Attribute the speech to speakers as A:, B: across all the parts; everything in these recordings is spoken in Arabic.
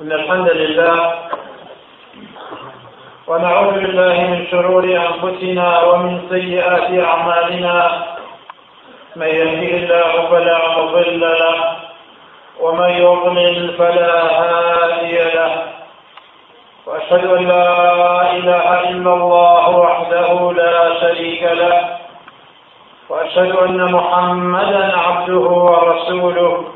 A: إن الحمد لله ونعوذ بالله من شرور أنفسنا ومن سيئات أعمالنا. من يهده الله فلا مضل له ومن يضلل فلا هادي له. وأشهد أن لا إله إلا الله وحده لا شريك له. وأشهد أن محمدا عبده ورسوله.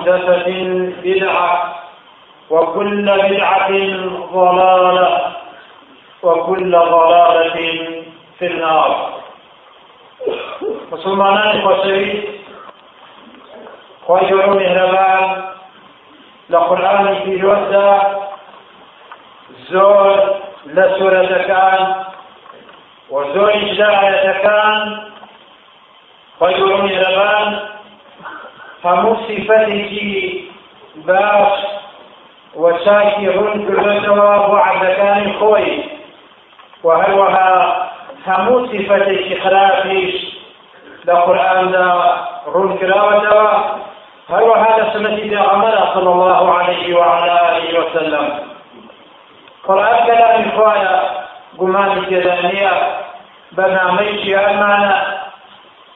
A: محدثة بدعة وكل بدعة ضلالة وكل ضلالة في النار. مسلمانان خوشوي خوي مهربان لقرآن في جوزة زور لسورة كان وزور إجلاء كان خوي مهربان همو صفتي باش وشاكي هون كردتوا وعدكان خوي. وهروها همو صفتي خرافيش لقرآن دا رون كراوتوا هروها لسنة بغمرة صلى الله عليه وعلى آله وسلم. قرآن كلام خوايا قمان كذانية برنامج أمانة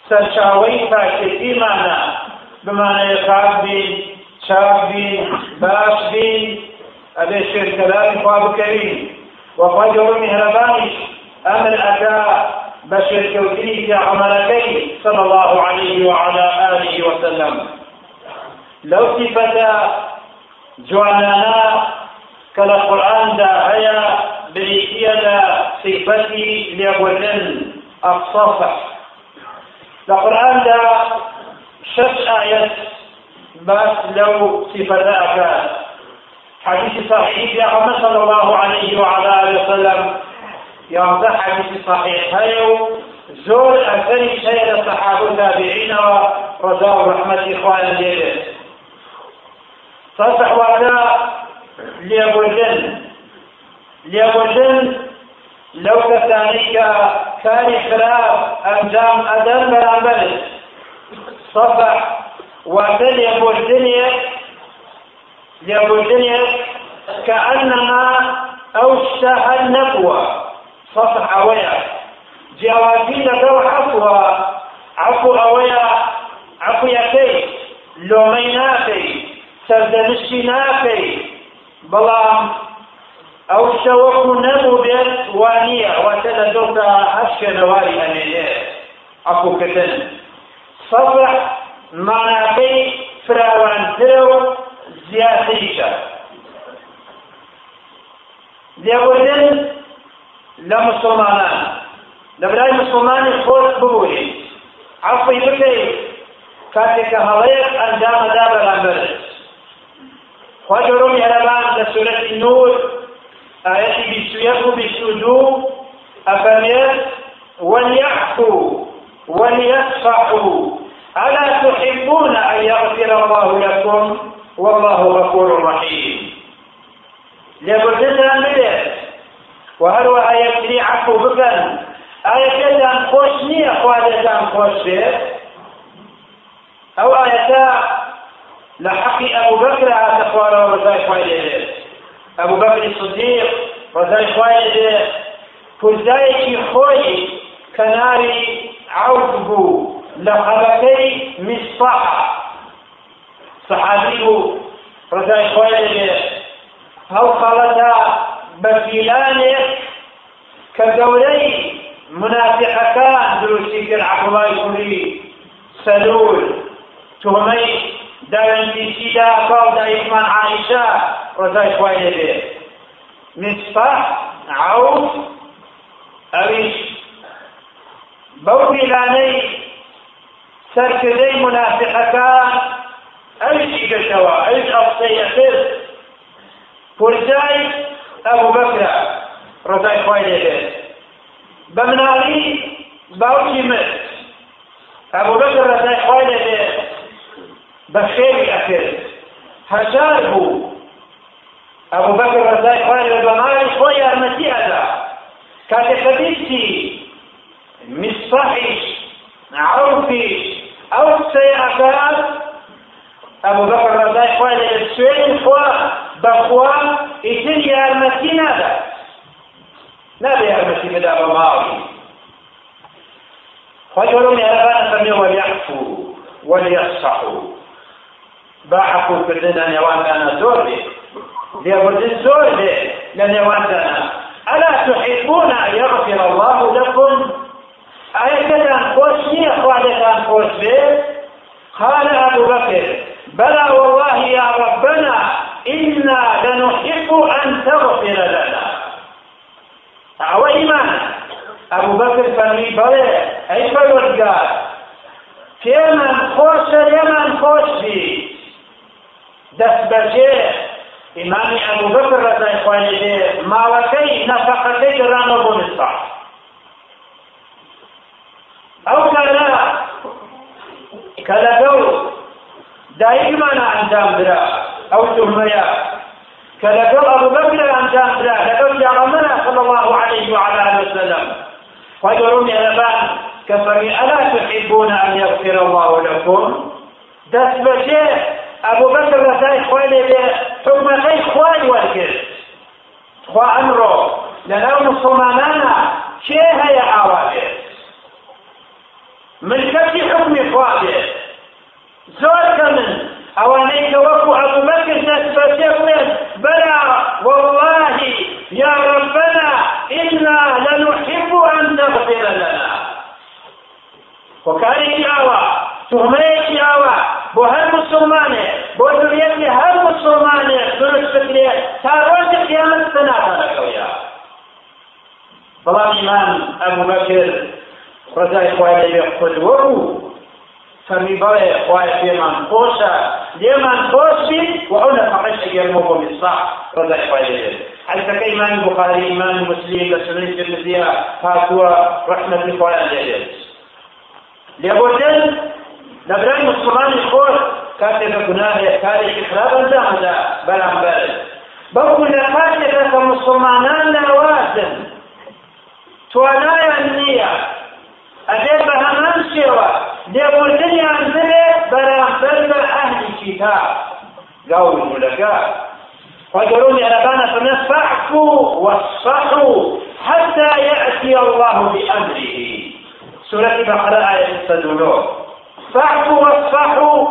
A: سرچاوي فاكتي معنا بمعنى يقعد بين چاک بین باش بین ئەبێ شێرکەلانی خوا بکەوین وەخوا گەورە میهرەبانیش ئەمر ئەدا بە شێرکەوتنی پێغەمبەرەکەی صلى الله عليه وعلى آله وسلم. لەو صفەتە جوانانە کە لە قورئاندا هەیە بریتیە لە صفەتی لێبوردن الصفح لە قورئاندا شەش ئاەت بس لو صفتاك حديث صحيح يا محمد صلى الله عليه وعلى اله وسلم. يا حديث صحيح هيو زور اثري شيء الصحابه التابعين ورجاء رحمه اخوانا ديره صفح وعدا ليبوجن ليبوجن لو كذلك كان خلاف انجام آدم برامبر صفح وتلي أبو الدنيا لأبو الدنيا كأنها أوشها النبوة. صفح أويا. جوازين دو عفوا عفو أويا. عفو يكي لوميناكي سردنشيناكي بلام ئەو شەوەکو نەبوو بێت وانە واتە لە دڵدا هەشکە لەواری ئەمێنێت ئەفوکردن سەفح معناکەی فراوانترە و زیاتریشە لێبوردن لە مسلمانان لە برای مسلمانی خۆت ببووری عەفوی بکەیت کاتێککە هەڵەیەک ئەنجامەدا بەرامبەرت خوا گەورە میهرەبان لە سورەتی نور ئاەتی بیست و یەک و بیست و دوو ئەفەرمێت وليعفوا وليصفحوا ألا تحبون أن يغفر الله لكم؟ والله غفور رحيم. لابدنا ملت وهروها يكري عفو بكن ئاەتەتان خۆش نییە خوادەتان خۆش بێت ئەو ئاەتە لحق أبو بكر هذا خوارا ورزاي خوالي أبو بكر الصديق رزاي خوالي كرزايكي خوي كناري عوف بو لقبكي مصطحى صحابي رزاي خوالي هەو خەڵەتە بەفیلانێک کە گەورەی منافقەکان دروستی کرد عەبدوڵای کوڕی سەلول تهمەی داوێنبیسیدا کاڵدا ئیسمان عائشە ڕزای خوای لێبێ مصطح عوف. ئەویش بەو فیلانەی منافقەکان ئەویشی گەشتەوە ئەویش ئەفسەی ئەخر پرسای ئەبوو بەکرە ڕزای خوای لێبێت بە مناڵی باوکی مرد ئەبوو بەکر ڕزای خوای لێبێت بە خێوی ئەکرد هەژار بوو ئەبوو بەکر ڕزای خوای لێ بە ماڵی خۆی یارمەتی ئەدا کاتێک کە بیستی مصباحیش عوفیش ئەو قسەی ئەکات ئەبوو بەکر ڕزای خوای لێ سوێنی خوا بەخوا ئیتر یارمەتی نادات نابێ یارمەتی بدا بە ماڵی خۆی گەورە مێرەبانە فەرمێ وەلیعفو وەلیەصحو با عفوکردن لە نێواندانە زۆر بێ لێبوردن زۆر بێ لە نێواندانە ئەلا تحبون أن يغفر الله لكم؟ نییە خوا لێتان خۆش بێ قال أبو بكر بلى والله يا ربنا إنا لنحب أن تغفر لنا. أو إيمان أبو بكر فرمي بلى أي فرودگار پێمان خۆشە لێمان خۆش بی دەست بەجێ ئیمامی ئەبوو بەکر ڕزای خوای لێ ماوەکەی نەفەقەکەی گەڕانەوە بۆ مستاق ئەو کارە کە لەگەڵ دایکمانە ئەنجام درا. ئەو تهمەیە کە لەگەڵ ئەبوبەکر ئەنجام درا. لەگەڵ پیاغەمبەرە صلی الله عليه وعلى آله وسلم. يا لبان كفري ألا تحبون أن يغفر الله لكم؟ دست بشيء أبو بكر رسائي خوالي بي حكم خي خوالي والكر خوا أمره لنو مسلمانانا. شيء هي عوابه حكم خوالي زور كمن ئەوانەی کە وەکو ئەبوبەکر دەستبەسێ بڵێن بەلا والله يا ربنا إنا لنحب أن تغفر لنا. وكارێکی ئاوا تهمەیەکی ئاوا بۆ هەر مسلمانێ بۆ دنیەتی هەر مسلمانێ درست بکرێ تا ڕۆژی قیامەت سەناتەکەویا بەڵام ئیمان ئەبوبەکر ڕزای خوای لەوێ قدوە بوو فەرمی بەڵێ خوای پێمان خۆشە لێمان خۆش بین و ئەو نەفەقەش ئەگەرمەوە بۆ میساق ڕزای خوای ئیمانی بوخاری ئیمانی مسلیم لە سنەی ترمذیە هاتووە ڕەحمەتی خۆیان لێدێت لێبوردن لە برای مسلمانی خۆش کاتێکە گوناهێ کارێکی خراپ ئەنجامەدا بەرامبەر بەڵکو لە کاتێکە کە مسلمانان لاوازن توانایان نییە ئەبێت بە هەمان شێوە لێبوردنیان ببێت بەرامبەر بە ئەهلی کتاب گاور جوولەکە وقالون يا ربنا فنفعفوا واصفحوا حتى يأتي الله بأمره. سورة بقرة آية التدولون فاعفوا واصفحوا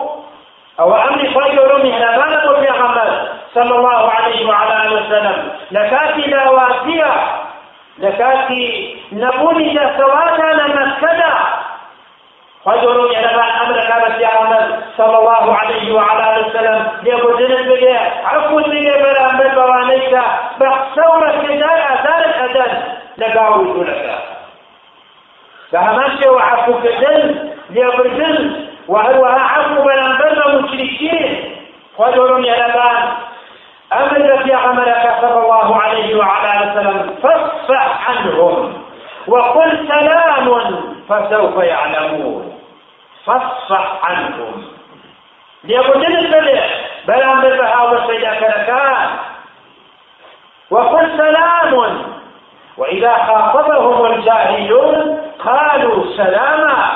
A: أو أمر فجروا من ربنا وفي غمر صلى الله عليه وعلى آله وسلم لكاتي لا واسية لكاتي نبوني جسواتا لمسكدا فجروا إلى ما أمر كانت يا عمر صلى الله عليه وعلى آله وسلم يقول جنس بقى عفو بقى بلا من بوانيك بخسورة كدار أثار الأدن لقاوي لك فهمشي وعفو كدن ليبرزن وهو عفو بلا من مشركين فجروا إلى ما أمر في عملك صلى الله عليه وعلى وسلم فاصفح عنهم وقل سلام فسوف يعلمون. فاصفح عنهم. ليقولن البلع بلا بالبها والسيدة كان وقل سلام. وإذا خاطبهم الجاهلون قالوا سلاما.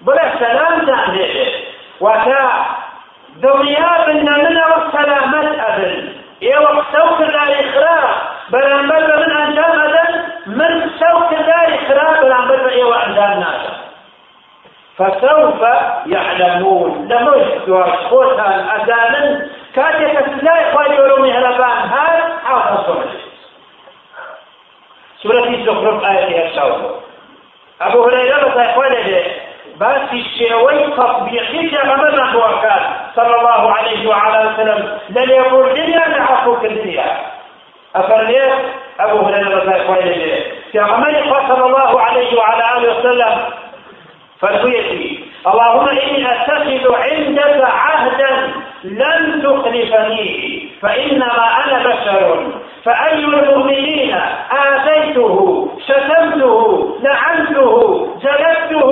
A: بلا سلام تعنيه وتا دڵنیا بن منەوە سەلامەت ئەبن ئێوە قسە و کرداری خرا بەرامبەر بە من ئەنجام من قسە و کرداری خرا بەرامبەر بە ئێوە ئەنجام نادەم فسوف يعلمون. لمش دواش خوتان أدانن كاتك لا يخالي مهربان هذا حافظ صمت سورة الزخرف آية الشوط أبو هريرة بطيقوان له بس الشيوي تطبيقي جمعنا بوكان صلى الله عليه وعلى وسلم. لن يقول الدنيا نعفو كالدنيا أفرليت أبو هريرة بطيقوان له في عمل صلى الله عليه وعلى آله وسلم. فالويتي اللهم إني أتخذ عندك عهدا لن تخلفني فإنما أنا بشر. فأي المؤمنين آذيته شتمته لعنته جلدته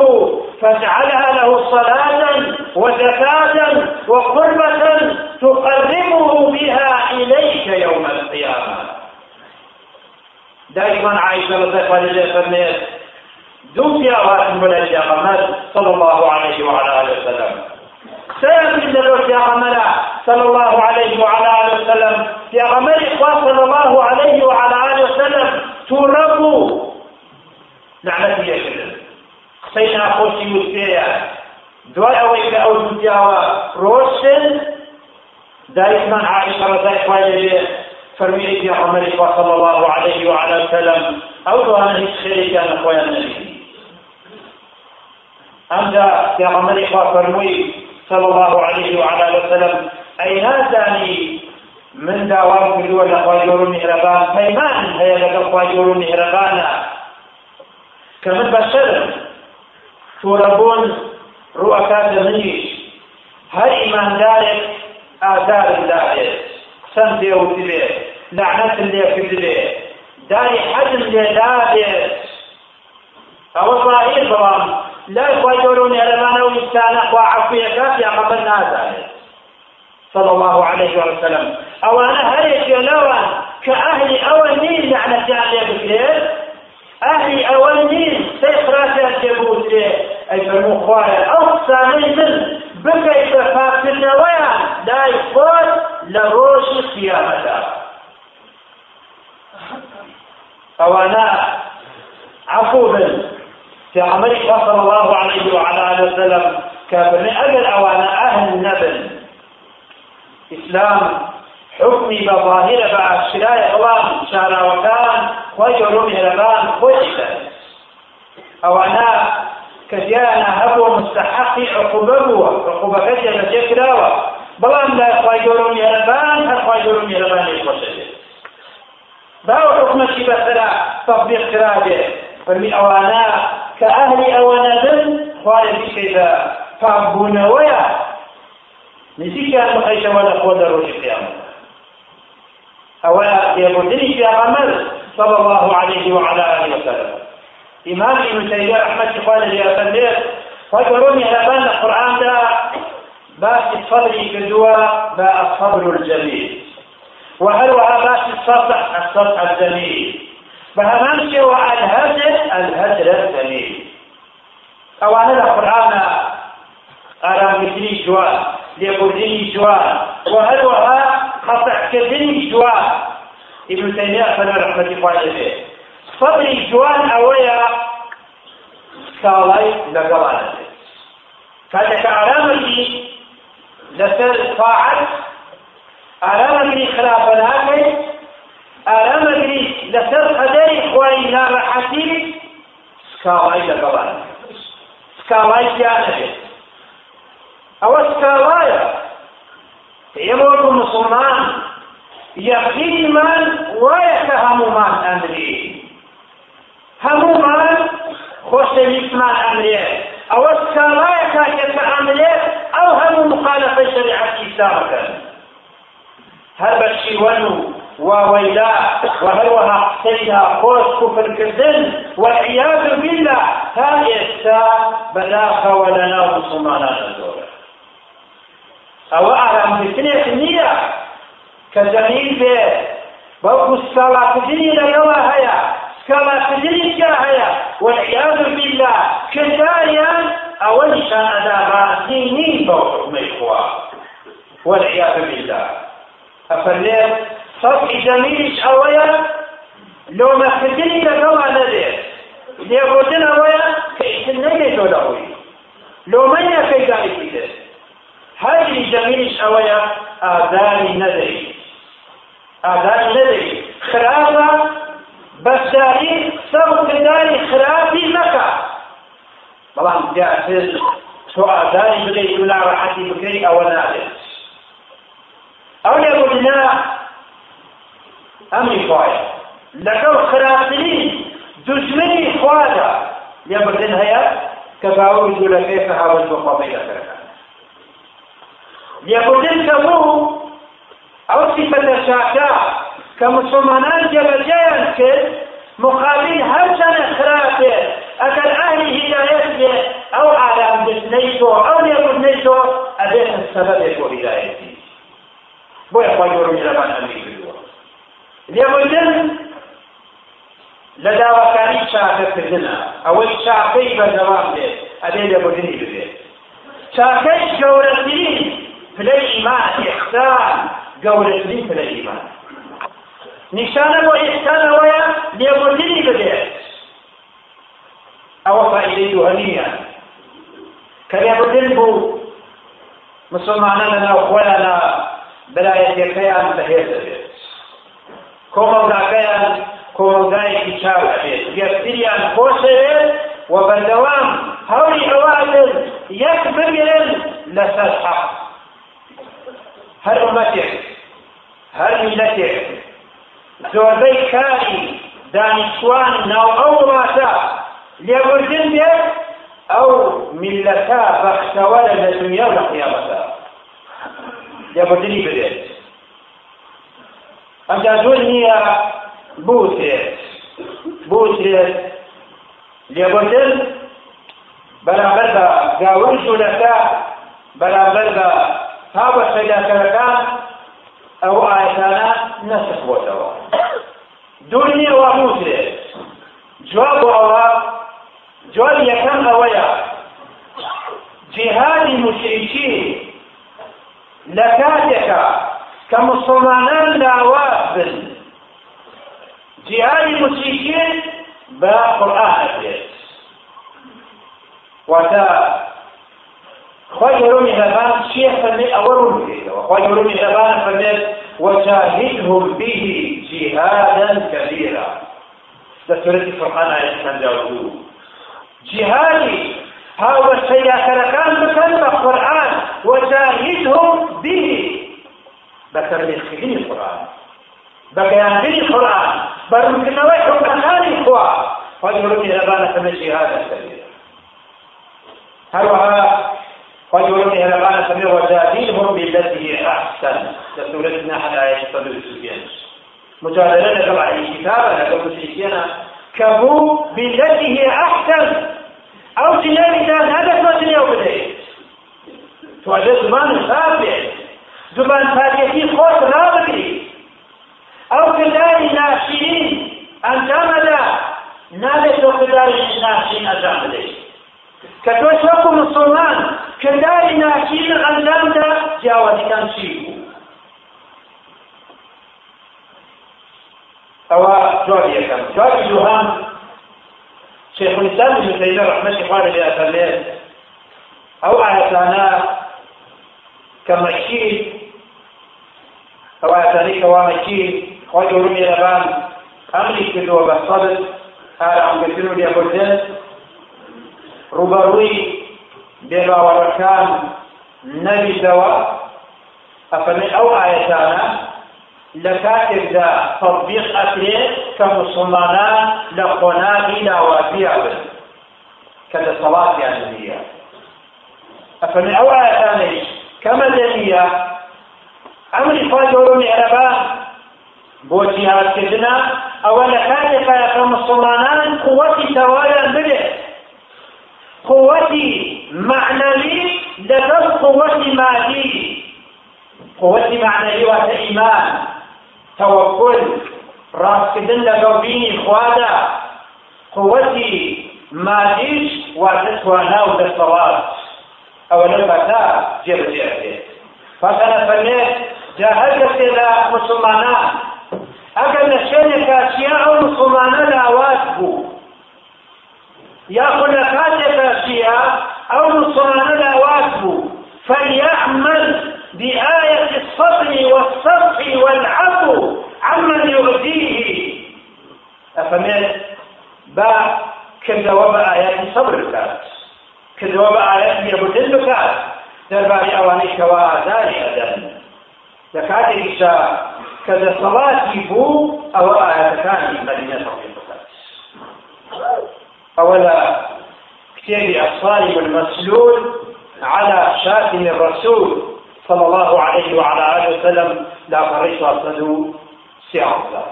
A: فاجعلها له صلاة وزكاة وقربة تقربه بها إليك يوم القيامة. دائما عائشة رضي الله عنها دوم پیاوات ولا پیغمبر صلى الله عليه وعلى آله وسلم. سيأتي له پیغمبر صلى الله عليه وعلى آله وسلم. پیغمبر صلى الله عليه وعلى آله وسلم. توربو. لعنتي يشد قسينا خوشي وسبيا دوای ئەوەی کە ئەو ڕۆشن دائما عائشة رضي الله عنها فرمي في صلى الله عليه وعلى وسلم. أو دوانا هيك خيري كان أخويا النبي. أنجا يا غمري فرموي صلى الله عليه وعلى آله وسلم أي نازاني من داوام كدوة لخواجور مهربان فيمان هي لك خواجور مهربانا كمن بشر توربون رؤكات منيش هر إيمان دارك آدار دارك سنتي وتبه لعنة اللي كذبه داري حجم دابت أو صحيح بلام لا يخرجون لمن وإنسان وعفيك يا قبل نازل. صلى الله عليه وسلم. أو أنا هريك لوا كأهل أول نيل لعنة جعل بكير أهل أول نيل سيخرات الجبوت أي بالمخوارة أو سامي من بكيف فاتنا ويا لا يفوت لروش القيامة. أو أنا عفو في عمل صلى الله عليه وعلى آله وسلم كافر أجل أوانا أهل النبل إسلام حكمي بظاهرة شراء الله شارع وكان خير مهربان خير أوانا كجانا هبو مستحق عقوبة عقوبة كجانا جكراوة بلان لا خير مهربان هل خير مهربان يخشى باو حكمك بسرع تطبيق كرابه فرمي أوانا كأهل أوانا دن خواهي بشيء فعبونويا نسيك أن مخيشة ولا قوة روش القيامة أولا يقولني في أغمر صلى الله عليه وعلى آله وسلم. إمام ابن تيمية رحمة قال لي أسلم فقروني على بان القرآن ده باس الصبر كدوا با الصبر الجميل. وهل وها باس الصفح الجميل. شو الهجر الهجر الجميل أو أنا القرآن أرى مثلي جوان ليقولني جوان. وهل وها قطع كذني جوان. ابن تيمية فلا رحمة الله عليه. صبري جوان أويا لەگەڵانە کاتێک ئارامەکی لەسەر فاعت ئارامەگری خراپە ناکەی ئارامەگری لەسەر قەدەری خۆی ناڕەحەتی سکاڵای لەگەڵانە سکاڵای گیانەبێت ئەوە سکاڵایە ئێمە وەکو مسلمان. یەقینمان وایە کە هەمومان ئەمری هەمومان خۆشەویستمان ئەمرێ ئەوە سکاڵایە کاتێک کە ئەمرێ ئەو هەموو مخالفەی شەریعەتی ئیسلامەکەن هەر بە شیوەن و وويلا وهلوها قصينا خوش كفر كردن والعياذ بالله. هاي إستا بداخة ولنا مسلمانا الدولة أو أعلم بسنة النية كزميل به بوكو الصلاة تجني ليوم هيا كما تجري هيا. والعياذ بالله كذايا أول شأن أدابا دينين بوحكم إخوة والعياذ بالله. أفرليت صفح جميلش أويا لو ما كدني لقوا نبي ليبودن أويا كإحسن نبي دولوي لو من يكي قال كده هذه جميلش أويا آذاني ندري خرافة. بەشداری سەر و کردانی خراپی مەکە بەڵام دیاتر تۆ ئازاری بدەیت و ناڕەحەتی بکەی ئەوە نابێت ئەو لێبوونا ئەمری خوایە لەگەڵ خراپترین دژمنی خوادا لێبردن هەیە کە باوەڕی دوولەکەی کە هاوڵ بۆ خۆبەی دەکەەکە لێبردن کە بوو ئەو سیفەتە شاکە کە مسلمانان جێبەجێیان کرد مقابل خراپێ ئەگەر ئاهلی هیدایەت بێ ئەو ئالام دژنەی تۆ ئەو لێبوردنەی تۆ ئەبێتە سەبەبێک بۆ هیدایەتی بۆیە خۆی گەورەی لەبان ئەمری کردووە لێبوردن لە داواکاری چاکەکردنە ئەوەی چاکەی بەردەوام بێت ئەبێ لێبوردنی ببێت چاکەی گەورەترین پلەی ئیمان ئێحسان گەورەترین پلەی ئیمان نیشانە بۆ ئێستانەوەیە لێبوردنی بدێت ئەوە فائیدەی دوهەمیە کە لێبوردن بوو مسلمانە لەناو خۆیانە بەلایەتەکەیان بەهێز دەبێت کۆمەڵگاکەیان کۆمەڵگایەکی چاو دەبێت یەکتریان خۆشەوێت و بەردەوام هەوری ئەوادن یەک بگرن لەسەر حەق هەر ئومەتێک هەر میلەتێک زۆربەی کاری دانیشتوان ناو ئەو وڵاتە لێبوردن بێت ئەو میلەتە بەختەوە لە دنیا و لە قیامەتە لێبوردنی بدێت ئەمجا زۆر نییە بوتێت بوتێت لێبوردن بەرامبەر بە گاوەی جوولەکە بەرامبەر بە هاوە سەیداکەرەکان ئەو ئاەتانە نەسخ بۆتەوە دوور نییە وا بوترێت جواب بۆ ئەوە جواب یەکەم ئەوەیە جیهادی مشریکی لە کاتێکە کە مسلمانان لاواز بن جیهادی مشریکی بە قورئان بێت واتە خواهی گەورە میهرەبان چیە فەرمێ ئەوە ڕوون بکەیتەوە فەرمێت وجاهدهم به جهادا كبيرا. لسورة الفرقان آية 52 جهادي هاو السياكركان بكن القرآن وجاهدهم به. بتربيخ القرآن. بكيان القرآن. برمكنوي حكمان إخوة فاجروا إلى فمن جهادا كبيرا هروها. رجل إهلمان سميه وجادلهم بالتي هي أحسن. لسورة النحل آية 165 مجادلة قبل الكتاب لقد سيكينا كبو بالتي هي أحسن. او جلەویدا نادەتوانێو بدەیت تو لە زمان خاب بێت زمان او خۆت ڕابدی شین کرداری ناشرین ئەنجامەدا نابێت تۆ کرداری ناشرین ئەنجام بدەیت کە شو شەکو مسلمان کرداری ناشرین ئەنجامدا جیاوازەکان چی بوو او جۆر یەکەم جۆری دووهەم شيخ الإسلام ابن تيمية رحمة الله عليه أفرميت أو آياتنا كمكين أو آياتني كوامكين خواجه رمي لبان. أمري كدو بالصبر هذا عم قلتنوا لي أبو ڕوبەڕووی بێباوەڕەکان نەبیتەوە ئەفەرمێ ئەو ئاەتانە لە کاتێکدا تەطبیق ئەکرێت خۆناغی لاوازیە بن کە لە سەڵاتیان نییە ئەفەرمێ ئەو ئاەتانەی کەمە دەنیە ئەمری خوا گەورە میهرەبان بۆ جیهادکردنە ئەوە لە کاتێکە کە مسلمانان قوەتی تەوایان ببێت قوتي معنوي لدل قوتي مادي قوتي معنوي وات إيمان توكل راس كدن لقوبيني خوادا قوتي ماديش واتتوانا ودستوات أولا بتا جيب جيب فكان فنيت جاهدت إلى مسلمانان ئەگەر لە شوێنێکا چیا ئەو مسلمانە لاوات بوو. لە کاتێکا چیا ئەو مسلمانە لاوات بوو. فليعمل بآية الصبر والصفح والعفو. عمن يؤذيه أفهمت با ئاياتی سەبر بکات کردەوە بە ئاياتی یەبودن بکات دەربارەی ئەوانەی کەوا ئازاری ئەدەن لە کاتێکیشا کە دەسەڵاتی بوو ئەوە ئاەتەکانی مەدینە تەڵقین بکات ئەوە لە كتاب الصارم المسلول على شاتم الرسول صلى الله عليه وعلى آله وسلم لا فريش أصله سياسة.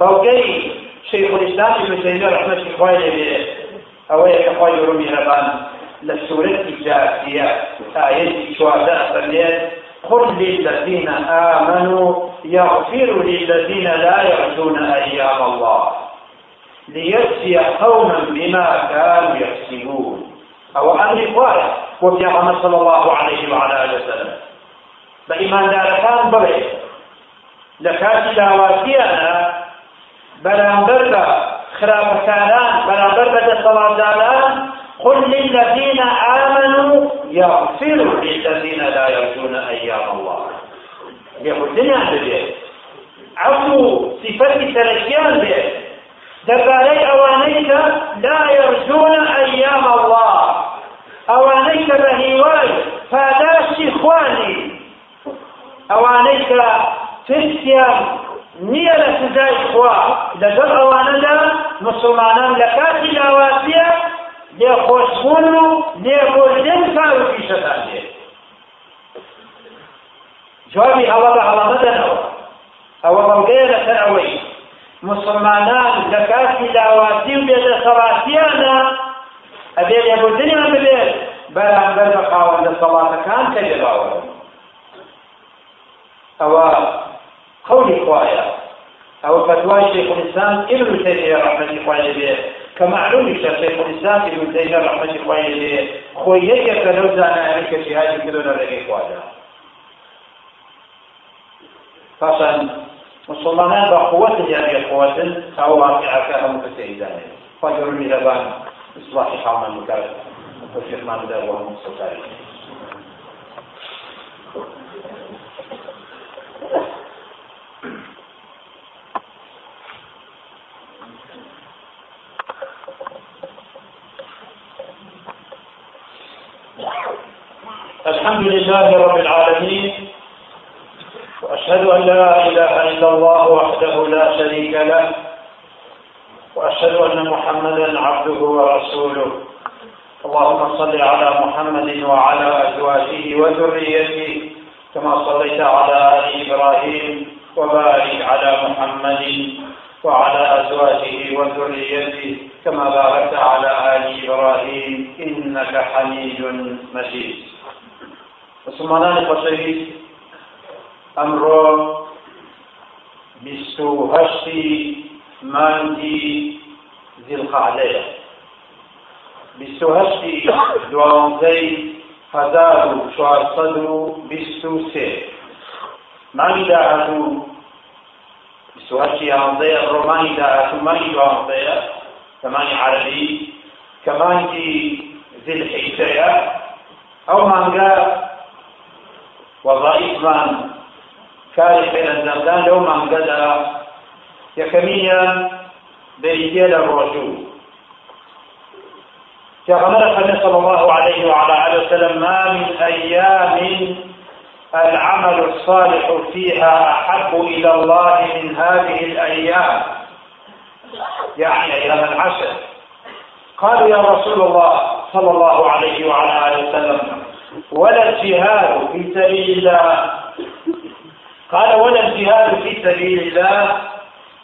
A: بوجي شيخ الإسلام ابن تيمية رحمة الله عليه أو يتقال رمي ربان لسورة الجاثية آية شهداء فليت قل للذين آمنوا يغفر للذين لا يرجون أيام الله. ليجزي قوما بما كانوا يكسبون. أو أمر قال وفي صلى الله عليه وعلى آله وسلم. بإيمان دار كان بغي لكاتي داواتيانا بلانبر بە خراپەکاران بەرامبەر بە دەسەڵاتداران قل للذين آمنوا يغفروا للذين لا يرجون أيام الله. لێخوردنیان ببێت عفو صفەتی سەرەکیان بێت دەربارەی کە لا يرجون أيام الله. ئەوانەی کە خوانی؟ ئەوانەی کە ترسیان نییە لە سزای خوا. لەگەڵ ئەوانەدا مسلمانان لە کاتی لاواتیە لێخۆشبوون و لێبوردن کار و پیشەتان دێت. جوابی ئەوە بە هەڵەمەدەنەوە ئەوە بەڵگەیە لەسەر ئەوەی. مسلمانان لە کاتی داواتی و بێدەسەڵاتیانە ئەبێ لێبوردنیان ببێت بەرامبەر بە خاوەندە سەڵاتەکان کە لێباوە ئەوە قولی خوایە ئەو فتوای شيخ الإسلام ابن تيمية رحمة الله عليه كمعلوم شيخ الإسلام ابن تيمية رحمة الله عليه خويك لو زانا أمريكا شهادة كدون الرقيق واجه پاشان مسلمانان بە قوتن یان بێقوتن ئەو واقعەکە هەموو کەسێ دانێ خوا گەورە میهرەبان إصلاح حالنا بکات توفیق من بده اللهم صل عليه الحمد لله رب العالمين وأشهد أن لا إله إلا الله وحده لا شريك له وأشهد أن محمدا عبده ورسوله. اللهم صل على محمد وعلى أزواجه وذريته كما صليت على آل إبراهيم وبارك على محمد وعلى أزواجه وذريته كما باركت على آل إبراهيم إنك حميد مجيد. مسلمان قصير ئەمڕۆ بیست و هەشتی مانگی زیلقعدەیە بیست و هەشتی دوانزەی هەزار و چوارسەد و بیست و سێ مانگی داهاتوو بیست و هەشتی یانزەیە ڕۆمانی داهاتوو مانگی دوانزەیە زمانی عەربی کە مانگی زیلحیجەیە وەظائفمان کاری پێنەنجامدان لەو مانگەدا یەکەمینیان بریتێ لە ڕۆژوو كما قال صلى الله عليه وعلى آله وسلم ما من أيام العمل الصالح فيها أحب إلى الله من هذه الأيام؟ يعني أيام العشر. قالوا يا رسول الله صلى الله عليه وعلى آله وسلم ولا الجهاد في سبيل الله. قال ولا الجهاد في سبيل الله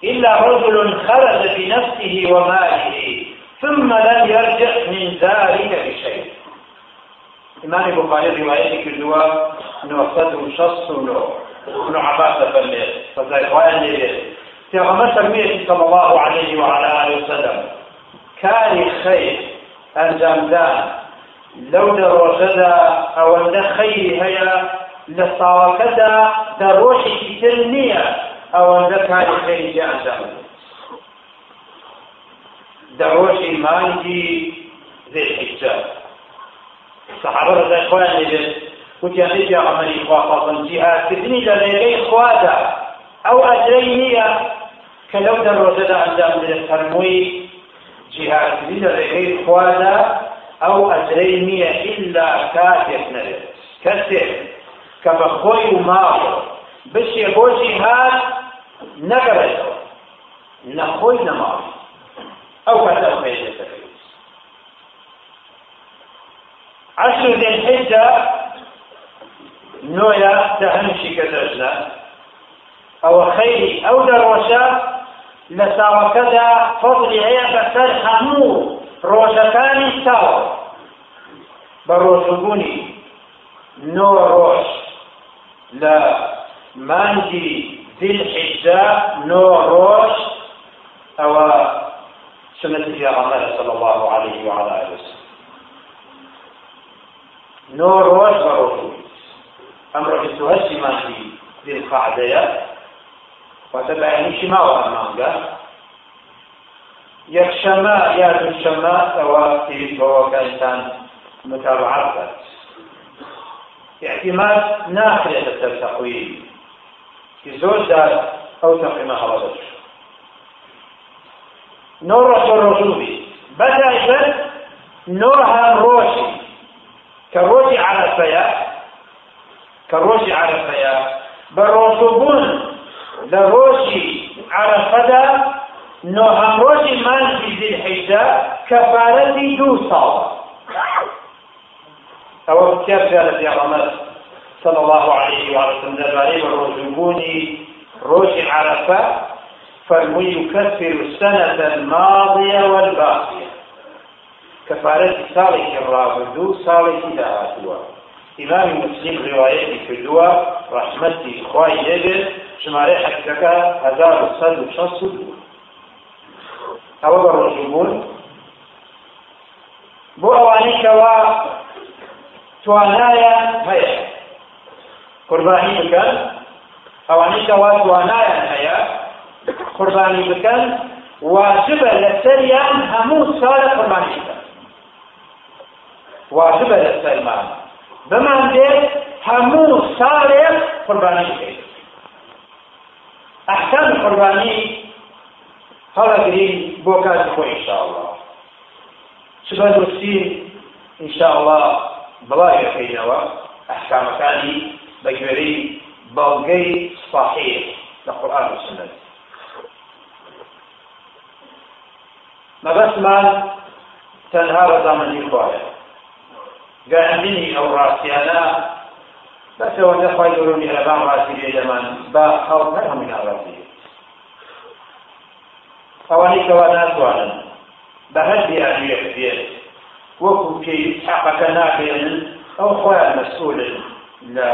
A: إلا رجل خرج بنفسه وماله ثم لم يرجع من ذلك بشيء. إمام البخاري رواية كردوا نوصده شخص له ابن عباس فليه فزي رواية ليه في ترمية صلى الله عليه وعلى آله وسلم. كان خير أنجام دان لو دروجدا أو أن خير هيا لە ساڵەکەدا دەڕۆژێکی تر نییە ئەوەندە کاری خێریجی ئەنجام دەڕۆژی مانگی ذێحیجە سەحابە ڕزای خۆیان لێبێت وتیان لێ پێغەمبەری خوا فەڵن جیهادکردنی لە ڕێگەی خوادا ئەو ئەجرەی نییە کە لەو دەڕۆژەدا ئەنجام بدرێت فەرمووی جیهادکردنی لە ڕێگەی خوادا ئەو ئەجرەی نییە ئیلا کاتێک نەبێت کەسێک کە بە خۆی و ماڵ بچێ بۆ جیهاد نەگەڕێتەوە نەخۆی نەماڵی ئەو کاتە خێزێتەکەی عشر ذي الحجة نويا تهمشي كدرجنا أو خيري أو دروشة لساوكدا فضل بسر همو روشكاني ساو بروشبوني نو روش لا مانجي ذي الحجة نو روش أو سنة الجامعة صلى الله عليه وعلى آله وسلم. نور روش بروشو أمر بسوهش ما في ذي القعدة وتبعني شما وأمانجا یەکشەمە یا دووشەمە ئەوە پێویستەوەەکانتان متابعات بات احتیمال ناخرێتە سەر تەقویم زۆر جار ئەو تەقیمە هەڵە دەچێت نۆ ڕۆژ ڕۆژوو بیت بەتایبەت نۆ هەم ڕۆژی. کە ڕۆژی عەرەفەیە کە ڕۆژی عەرەفەیە بە ڕۆژوو بوون لە ڕۆژی عەرەفەدا من في ذي الحجة كفارتي دو صالة أو كيف قالت يا رمضان صلى الله عليه وسلم دباري بروشبوني روشي عرفة فالميكفر السنة الماضية والباقية كفارة صالح الرابدو صالح داهاتوا إمام مسلم رواية كدوا رحمتي إخوائي لبن شماري حكتك هزار الصد وشص أو بالرجوبون بو أواني كوا توانايا هيا قرباني بكن أواني كوا توانايا هيا قرباني بكن واجبة لسريان همو سالة قرباني بكن واجبە لە سەلمان بمان دێت هەموو ساڵێک قوربانی بکەیت ئەحکام قوربانی هەڵەگرین بۆ کاتی خۆی ئینشاءڵڵا سبە نووسین ئینشاءڵڵا بڵای بکەینەوە ئەحکامەکانی بە گوێرەی بەڵگەی سپاحەیە لە قورآن و سنەت مەبەستمان تەنها بەزامەندی خۆیە. گەیاندنی ئەو ڕاستیانە بەسەوەندەخوای گەورمی ئەلەبان ڕاستی لێ لەمان بە خەڵ نەهەمین ئاڕاستی کەوا ناتوانن. بە هەر دیاریەک بێت وەکو پێی حەقەکە نابێنن ئەو خۆیان مەسئولن لە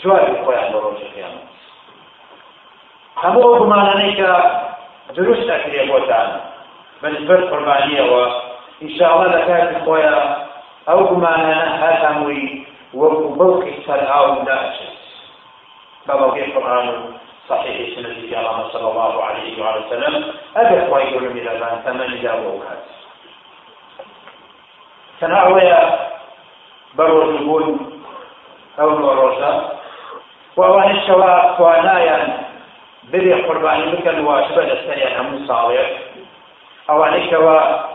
A: جواری خۆیان بە ڕۆژی قیامەت. هەموو ئەو گومانانەی کە دروست ئەکرێ بۆتان بەنسبەت قوربانیەوە. ئینشاءڵڵا لە کاتی خۆیان ئەو گومانانە هەر هەمووی وەکو بەڵقی سەرهاو ناچێت بە بەڵقی قورآن و صحيح سنة الله صلى الله عليه وعلى وسلم أبي أخوة يقول من الآن ثمن جاوبات تناوية بروجبون أو نوروجا وأوان الشواء توانايا ببي قرباني بكن واجبة لسنيا هم صالح. أوان الشواء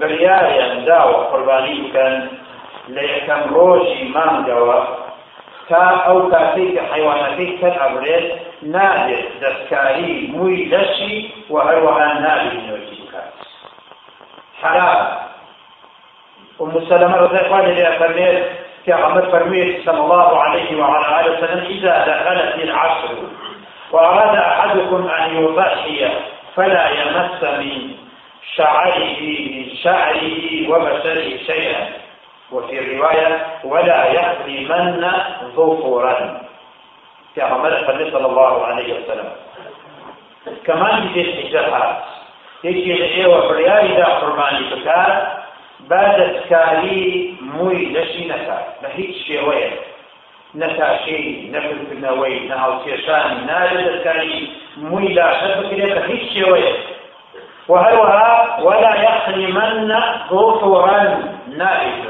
A: بریاریان داوە قوربانی بکەن لە یەکەم ڕۆژی مانگەوە تا ئەو کاتەی کە حیوانەکەی سەر ئەبرێت نادێت دەستکاری مووی لەشی و هەروەها نابێت بکات حرام أم سلمة رضي الله عنها فرميت كعمر فرميت صلى الله عليه وعلى آله وسلم إذا دخلت العصر وأراد أحدكم أن يضحي فلا يمس من شعره من شعره وبشره شيئا. وفي رواية ولا يحرمن ظفرا. كما صلى الله عليه وسلم. كمان في الحجاب يجي أيوه برياري دا قرباني بكار بعد تكالي موي لشي نكار بهيج شيء وين. نەتاشەی نەفرکردنەوەی نەهاوکێشانی نالە دەستکاری مووی لاشە بکرێت بە هیچ شێوەیە وهروها ولا يحرمن ظفرا. نائب. الشيطة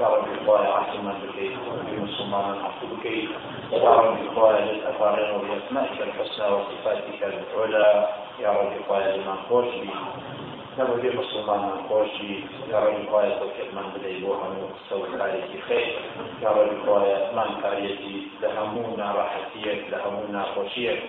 A: وصفاته العلى قال الإخوة عاصما بكي بمسلمان عفو بكي قال الإخوة أقارنا بأسمائك الحسنى وصفاتك العلى يا رب الإخوة لمن خوش بي نبغي مسلمان خوشي يا رب خويا توكل من بدي بوها مستوى كاريتي خير يا رب خويا من كاريتي لهمونا راحتيك لهمونا خوشيك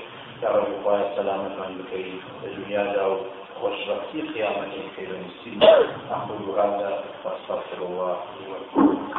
A: يا رب خويا سلامة من بكي الدنيا داو خوش بختي قيامتي خير المسلمين. أقول هذا وأستغفر الله لي ولكم.